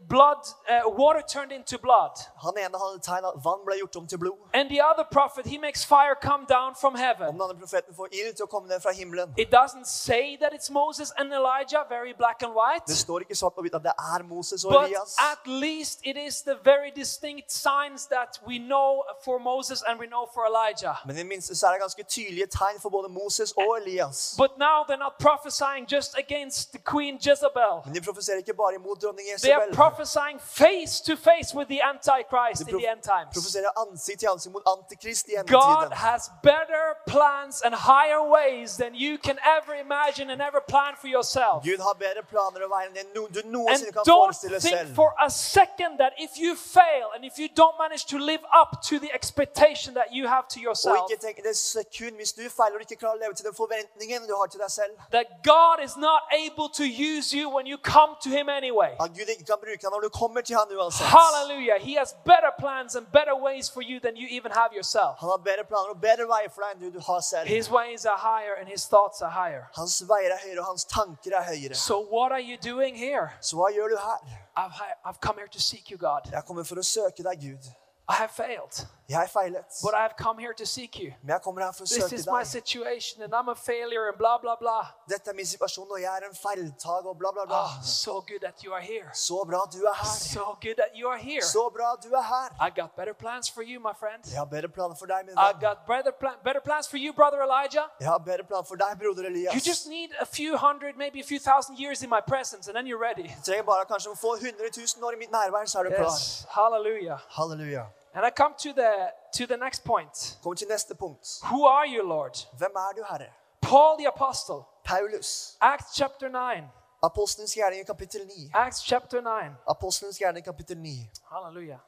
blood, uh, water turned into blood. Han ene hadde tegn at vann ble gjort om til blod. And the other prophet, he makes fire come down from Om heaven. den andre profeten får ild til å komme ned fra himmelen. It doesn't say that it's Moses and Elijah, very black and white. Det står ikke svart på hvitt at det er Moses og But at least it is the very distinct signs that we know for Moses and we know for Elijah. Men i det minste så er det ganske tydelige tegn for både Moses og Elias. But now they're not prophesying just against the queen Jezebel. Men de profeserer ikke bare imot dronning They are prophesying face to face with the Antichrist in the end times. profeserer ansikt til ansikt mot antikrist i God endetiden. has better plans and higher ways than you can ever imagine and ever plan for yourself. Gud har bedre planer og veier enn du noensinne du And selv. kan don't forestille think for a second that if you fail and if you don't manage to live up to the expectation that you have to Og yourself, ikke tenk det sekund hvis du feiler og ikke klarer å leve til den forventningen du har til deg selv. that God is not able to use you when you come to Him anyway. At Gud ikke kan bruke deg når du kommer til han uansett. Hallelujah. He has better plans and better ways for you than you even have yourself. Han har bedre planer og bedre veier for deg enn du, du har selv. His ways are higher and His thoughts are higher. Hans veier er høyere, og hans tanker er høyere. So, what are you doing here? Så hva gjør du her? I've, I've come here to seek you, God. Jeg kommer for å søke deg, Gud. I have failed, Jeg feilet, but I have come here to seek you. men jeg kommer her for å This søke is my deg. situation, and I'm a failure, and blah, blah, blah. Dette er min situasjon, og jeg er en feiltag, og bla, bla, bla. Oh, so good that you are here. Så bra du er her. So good that you are here. Så bra du er her. I got better plans for you, my friend. Jeg har bedre planer for deg, min I venn. got better, plan- better plans for you, brother Elijah. Jeg har bedre planer for deg, broder You Elias. just need a few hundred, maybe a few thousand years in my presence, and then you're ready. Du trenger bare kanskje å få 100 000 år i mitt nærvær, så er du klar. Yes, hallelujah. Halleluja. And I come to the to the next point. Kom til neste punkt. Who are you, Lord? Hvem er du, Herre? Paul the apostle, Paulus. Acts chapter 9. Apostelens gjerning kapittel 9. Acts chapter 9. Apostelens gjerning kapittel 9. Hallelujah.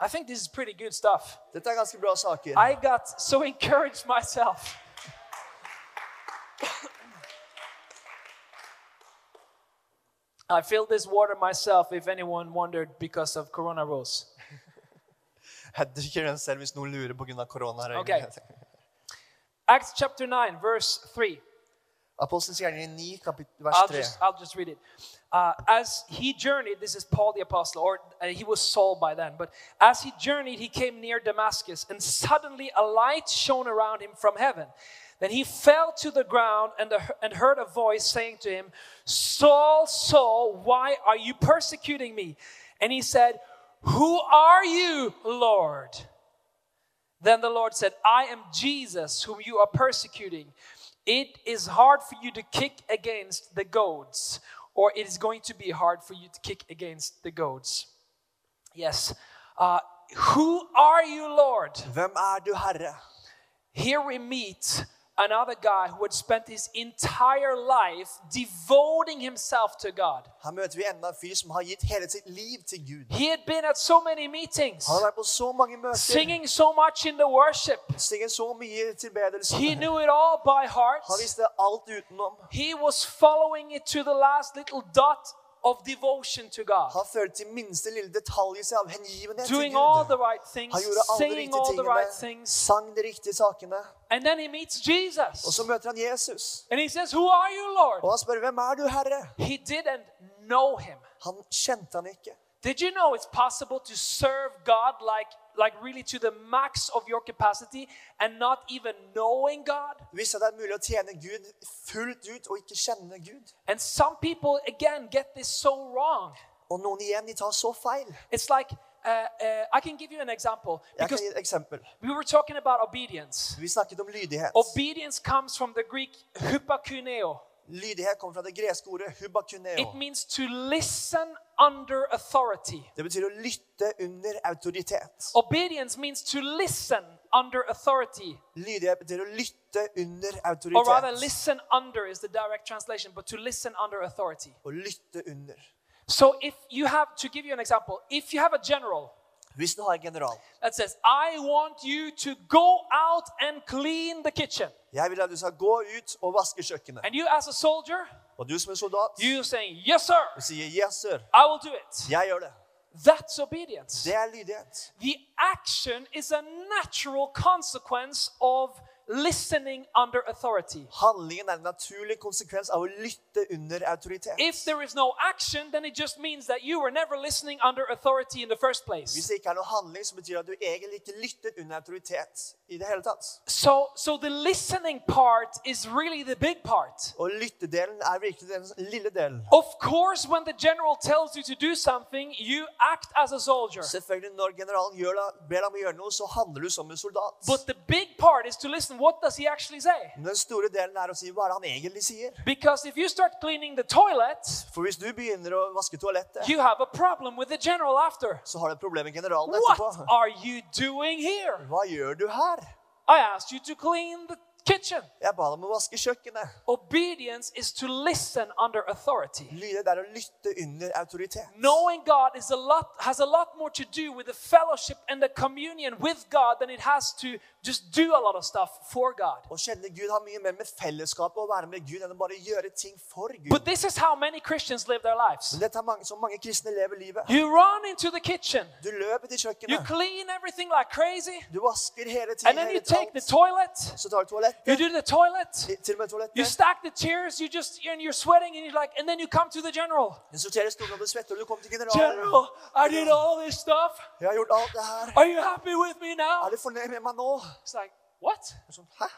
I think this is pretty good stuff. Dette er ganske bra saker. I got so encouraged myself. I filled this water myself, if anyone wondered, because of Corona rules. Den selv hvis noen lurer pga. korona. Ok. Acts chapter 9, verse 3. Apostelens gjerning 9, kapit vers I'll just, I'll just read it. Uh, as he journeyed, this is Paul the apostle, or uh, he was Saul by then, but as he journeyed, he came near Damascus, and suddenly a light shone around him from heaven. Then he fell to the ground and, the, and heard a voice saying to him, Saul, Saul, why are you persecuting me? And he said, Who are you, Lord? Then the Lord said, I am Jesus, whom you are persecuting. It is hard for you to kick against the goads, or it is going to be hard for you to kick against the goads. Yes. Uh, who are you, Lord? Hvem er du, Herre? Here we meet another guy who had spent his entire life devoting himself to God. Her møter vi enda en fyr som har gitt hele sitt liv til Gud. He had been at so many meetings, Han har vært på så mange møter, singing so much in the worship. singen så mye tilbedelse. He knew it all by heart. Han visste alt utenom. He was following it to the last little dot of devotion to God. Han følte til minste lille detalj seg av hengivenhet til Doing all Gud. the right things, Han gjorde alle de saying riktige all the right tingene, things. sang de riktige sakene. And then he meets Og Jesus. så møter han Jesus. And he says, Who are you, Lord? Og han spør, hvem er du, Herre? He didn't know him. Han kjente han ikke. Did you know it's possible to serve God like, like really to the max of your capacity and not even knowing God? Visste det er mulig å tjene Gud fullt ut og ikke kjenne Gud. And some people, again, get this so wrong. Og noen igjen, de tar så feil. It's like, uh, uh, I can give you an example. Jeg kan Because gi et eksempel. we were talking about obedience. Vi snakket om lydighet. Obedience comes from the Greek hypakuneo. Lydighet kommer fra det greske ordet hubakuneo. It means to listen under authority. Det betyr å lytte under autoritet. Obedience means to listen under authority. Lydighet betyr å lytte under Or rather, listen under is the direct translation, but to listen under authority. Å lytte under. So, if you have, to give you an example, if you have a general Hvis du har en general that says, I want you to go out and clean the kitchen, Jeg vil at du skal gå ut og vaske kjøkkenet. and you as a soldier, Og du som en soldat, you're saying, Yes, sir, du sier 'yes, sir'. I will do it. Jeg gjør det. That's obedience. Det er lydighet. The action is a natural consequence of listening under authority. Handlingen er en naturlig konsekvens av å lytte under autoritet. If there is no action, then it just means that you were never listening under authority in the first Hvis place. det ikke er handling, så betyr det at du egentlig ikke lyttet under autoritet i det hele tatt. So, so the listening part is really the big part. Og lyttedelen er virkelig den lille delen. Of course, when the general tells you to do something, you act as a soldier. Selvfølgelig, når generalen gjør det, ber deg om å gjøre noe, så handler du som en soldat. But the big part is to listen. What does he actually say? Men den store delen er å si hva er det han egentlig sier. Because if you start cleaning the toilet, For hvis du begynner å vaske toalettet, you have a problem with the general after. så har du et problem med generalen What etterpå. are you doing here? Hva gjør du her? I asked you to clean the kitchen. Jeg ba dem om å vaske kjøkkenet. Obedience is to listen under authority. Lydighet er å lytte under autoritet. Knowing God is a lot has a lot more to do with the fellowship and the communion with God than it has to just do a lot of stuff for God. Å kjenne Gud har mye mer med fellesskapet å være med Gud enn å bare gjøre ting for Gud. But this is how many Christians live their lives. Men dette er mange, så mange kristne lever livet. You run into the kitchen, Du løper til you kjøkkenet, clean everything like crazy, du vasker hele and tiden, then you take the toilet, Så tar du you toalettet, do the toilet, til og med you stack the chairs, you just and you're sweating, and you're like, and then you come to the general. Du sorterer stolen du svetter, og du kommer til generalen. General, I did all this stuff. Jeg har gjort alt det her. Are you happy with me now? Er du fornøyd med meg nå? It's like, what? Sånn, Hæ?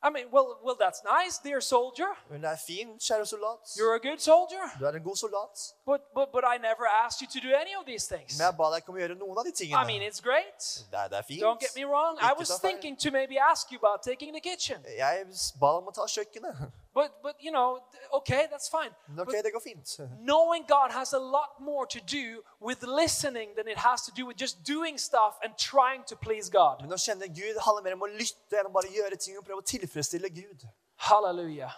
I mean, well, well, that's nice, dear soldier. Men det er fint, kjære soldat. You're a good soldier, Du er en god soldat. but but but I never asked you to do any of these things. Men jeg ba deg ikke om å gjøre noen av de I mean, tingene. it's great. Det er, det er fint. Don't get me wrong. I was thinking to maybe ask you about taking the kitchen, Jeg ba deg om å ta kjøkkenet. but but you know, okay, that's fine. Okay, But det går fint. knowing God has a lot more to do with listening than it has to do with just doing stuff and trying to please God. Men å kjenne Gud handler mer om å lytte enn å bare gjøre ting og prøve å tilfredsstille Gud. Hallelujah.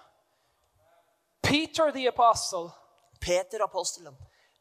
Peter the apostle Peter, apostelen,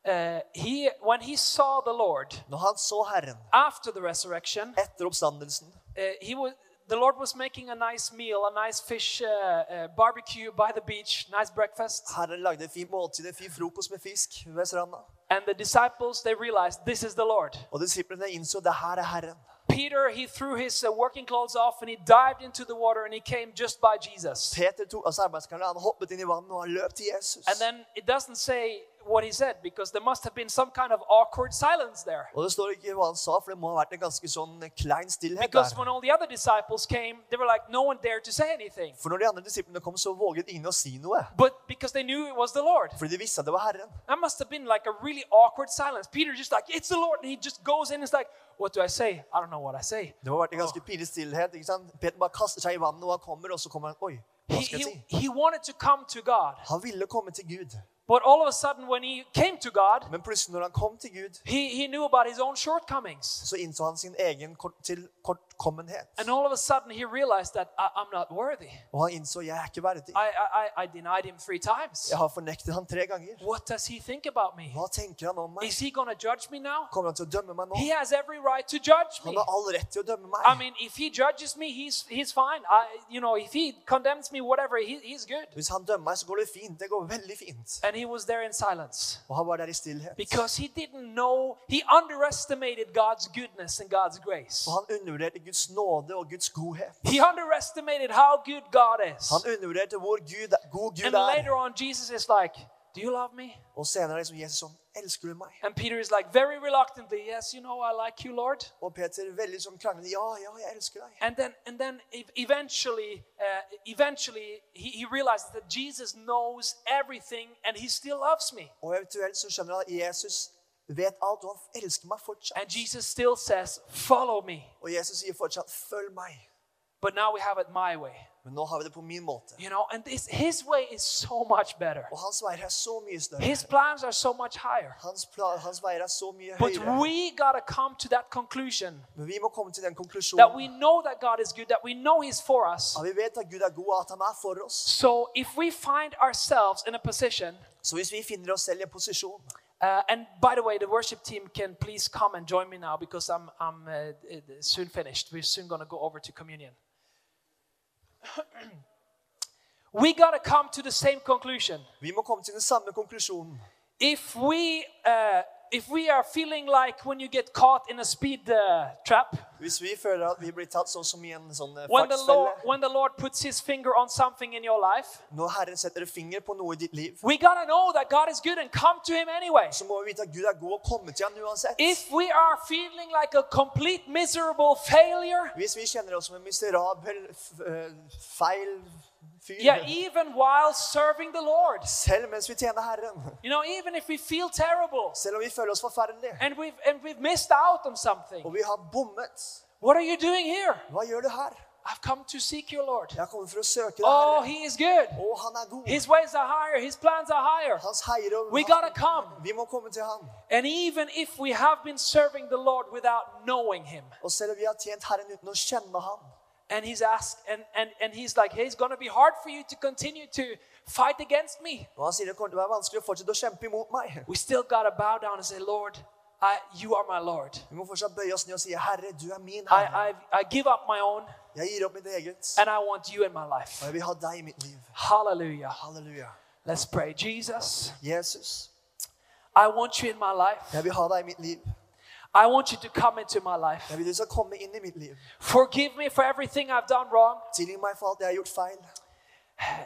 uh, he, when he saw the Lord når han så Herren after the resurrection, etter oppstandelsen, uh, he was, the Lord was making a nice meal, a nice fish uh, uh, barbecue by the beach, nice breakfast. Herren lagde et fint måltid, en fin frokost med fisk ved stranda. And the disciples, they realized this is the Lord. Og disiplene innså det her er Herren. Peter, he threw his uh, working clothes off and he dived into the water and he came just by Jesus. Peter tok altså arbeidskarene, han hoppet inn i vannet og han løp til Jesus. And then it doesn't say what he said because there must have been some kind of awkward silence there. Og det står ikke hva han sa, for det må ha vært en ganske sånn klein stillhet Because when all the other disciples came, they were like, no one dared to say anything. For når de andre disiplene kom, så våget ingen å si noe. But because they knew it was the Lord. Fordi de visste at det var Herren. That must have been like a really awkward silence. Peter just like, it's the Lord. And he just goes in and is like, what do I say? I don't know what I say. Det må ha vært en ganske pinlig stillhet. ikke sant? Peter bare kaster seg i vannet, og han kommer, og så kommer han Oi, He, hva skal jeg he, he wanted to come to God. Han ville komme til Gud. But all of a sudden, when he came to God, Men plutselig når han kom til Gud, he, he knew about his own shortcomings. så innså han sin egen kort, til kortkommenhet. And all of a sudden, he realized that I, I'm not worthy. Og han innså jeg er ikke verdig. I, I, I- denied him three times. Jeg har fornektet han tre ganger. What does he think about me? Hva tenker han om meg? Is he going to judge me now? Kommer han til å dømme meg nå? He has every right to judge me. Han har all rett til å dømme I mean, if he judges me, he's, he's fine. I, you know, if he condemns me, whatever, he, he's good. Hvis han dømmer meg, så går det fint. Det går veldig fint. And he was there in silence Og han var der i stillhet. because he didn't know, he underestimated God's goodness and God's grace. Og han undervurderte Guds nåde og Guds godhet. He underestimated how good God is. Han undervurderte hvor Gud, god Gud And er. later on, Jesus is like, Do you love me? Og senere er liksom Jesus sånn Elsker du meg? And Peter is like, very reluctantly, Yes, you know, I like you, Lord. Og Peter veldig sånn klangende, Ja, ja, jeg elsker deg. And then, and then ev- eventually, uh, eventually, he, he realizes that Jesus knows everything and he still loves me. Og eventuelt så skjønner han at Jesus vet alt, og han elsker meg fortsatt. And Jesus still says, Follow me. Og Jesus sier fortsatt 'følg meg'. But now we have it my way. Men nå har vi det på min måte. You know, and this, his way is so much better. Og hans veier er så mye større. His plans are so much higher. Hans, hans veier er så mye But høyere. we got come to that conclusion Men vi må komme til den that konklusjonen we know that God is good, that we know He's for us. at vi vet at Gud er god, at han er for oss. So if we find ourselves in a position, Så hvis vi finner oss selv i en posisjon uh, and by the way, the worship team can please come and join me now because I'm, I'm uh, soon finished. We're soon going to go over to communion. we got to come to the same conclusion. Vi må komme til den samme konklusjonen. If we, uh, if we are feeling like when you get caught in a speed uh, trap, Hvis vi føler at vi blir tatt sånn som i en sånn eh, when the, Lord, when the Lord puts His finger on something in your life, Når Herren setter et finger på noe i ditt liv, we got to know that God is good and come to Him anyway. så må vi vite at Gud er god og komme til han uansett. If we are feeling like a complete miserable failure, Hvis vi kjenner oss som en miserabel, f- feil fyr yeah, even while serving the Lord, Selv mens vi tjener Herren. you know, even if we feel terrible Selv om vi føler oss forferdelige. and we've, and we've missed out on something, Og vi har bommet. what are you doing here? Hva gjør du her? I've come to seek you, Lord. Jeg har kommet for å søke deg, Oh. He is good. Oh, han er god. His ways are higher, His plans are higher. Hans heier We gotta come. Vi må komme til han. And even if we have been serving the Lord without knowing Him, Og selv om vi har tjent Herren uten å kjenne han, and He's asked, and, and, and He's like, hey, it's gonna be hard for you to continue to fight against me. og han sier det kommer til å være vanskelig å fortsette å kjempe imot meg. We still gotta bow down and say, Lord, I, you are my Lord. Vi må fortsatt bøye oss ned og si, Herre, du er min I, Herre. I, I give up my own, Jeg gir opp mitt eget, and I want you in my og life. jeg vil ha deg i mitt liv. Hallelujah. Halleluja. Let's pray. Jesus, Jesus, I want you in my life. jeg vil ha deg i mitt liv. I want you to come into my life. Jeg vil du skal komme inn i mitt liv. Forgive me for everything I've done wrong. Tilgi meg for alt jeg har gjort feil.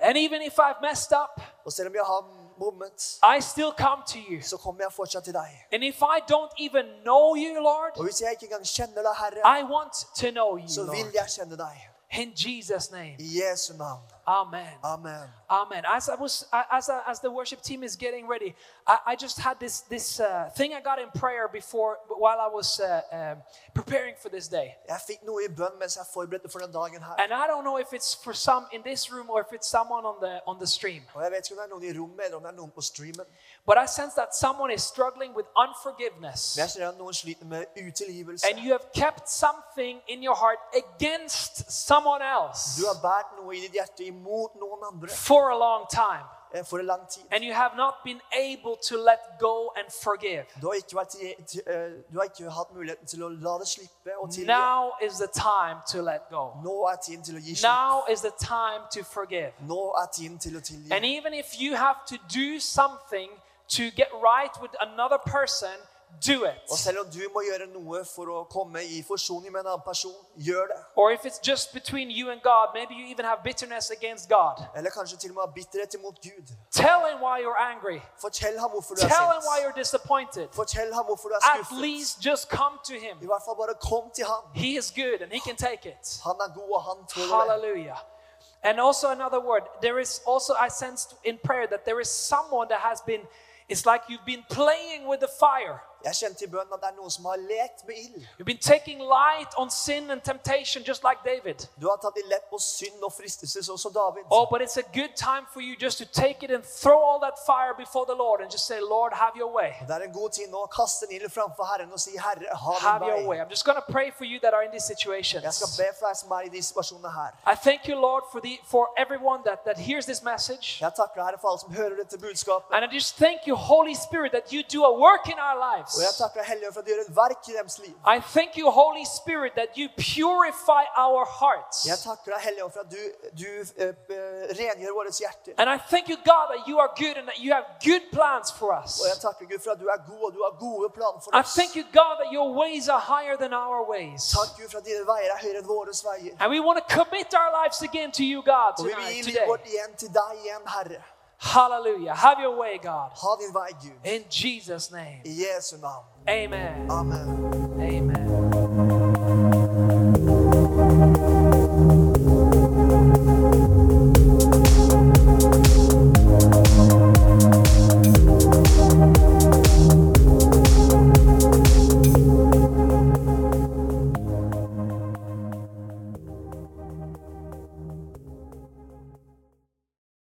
And even if I've messed up, Og selv om jeg har bommet, I still come to you. så kommer jeg fortsatt til deg. And if I don't even know you, Lord, Og hvis jeg ikke engang kjenner deg, Herre, I want to know you, så vil Lord. jeg kjenne deg. In Jesus' name. I Jesu navn. Amen. Amen. Amen. As I was, as I, as the worship team is getting ready, I, I just had this this uh, thing I got in prayer before while I was uh, um, preparing for this day. Jeg fikk noe i bønn mens jeg forberedte for den dagen her. And I don't know if it's for some in this room or if it's someone on the on the stream. Og jeg vet ikke om det er noen i rommet eller om det er noen på streamen. But I sense that someone is struggling with unforgiveness. Men jeg ser at noen sliter med utilgivelse. And you have kept something in your heart against someone else Du har båret noe i ditt hjerte imot noen andre for a long time. eh, for en lang tid. and you have not been able to let go and forgive, Du har ikke, vært, i- til- eh, du har ikke hatt muligheten til å la det slippe og tilgi. now is the time to let go. Nå er tiden til å gi slipp. Now is the time to forgive. Nå er tiden til å tilgi. And even if you have to do something to get right with another person, do it. Og selv om du må gjøre noe for å komme i forsoning med en annen person, gjør det. Or if it's just between you and God, maybe you even have bitterness against God. Eller kanskje til og med ha bitterhet imot Gud. Tell him why you're angry. Fortell ham hvorfor du er Tell him why you're disappointed. Fortell ham hvorfor du er At least just come to I him. hvert fall bare kom til ham. He is good and he can take it. Han er god, og han tåler. Hallelujah. And also another word, there is also I sensed in prayer that there is someone that has been it's like you've been playing with the fire. Jeg kjente i bønnen at det er noen som har lekt med ild. You've been taking light on sin and temptation just like David. Du har tatt i lett på synd og fristelse, sånn som David. Oh, but it's a good time for you just to take it and throw all that fire before the Lord and just say, Lord, have your way. Det er en god tid nå å kaste en ild framfor Herren og si, Herre, ha Have your vei. way. I'm just going to pray for you that are in these Jeg skal situations. be for deg som er i de situasjonene her. I thank you, Lord, for the for everyone that, that hears this message. Jeg takker deg, Herre, for alle som hører dette budskapet. And I just thank you, Holy Spirit, that you do a work in our lives. us. Och jag tackar Helligande för att du gör ett verk i deras liv. I thank you Holy Spirit that you purify our hearts. Du, du eh, eh, rengör våra hjärtan. And I thank you God that you are good and that you have good plans for us. Du är god och du har goda planer för oss. I thank you God that your ways are higher than our ways. Gud för att dina vägar är högre än våra vägar. And we want to commit our lives again to you God tonight, today. Vårt igen till dig igen Herre. Hallelujah. Have your way, God. Din vei, Gud. In Jesus' name. I Jesu. Amen. Amen. Amen.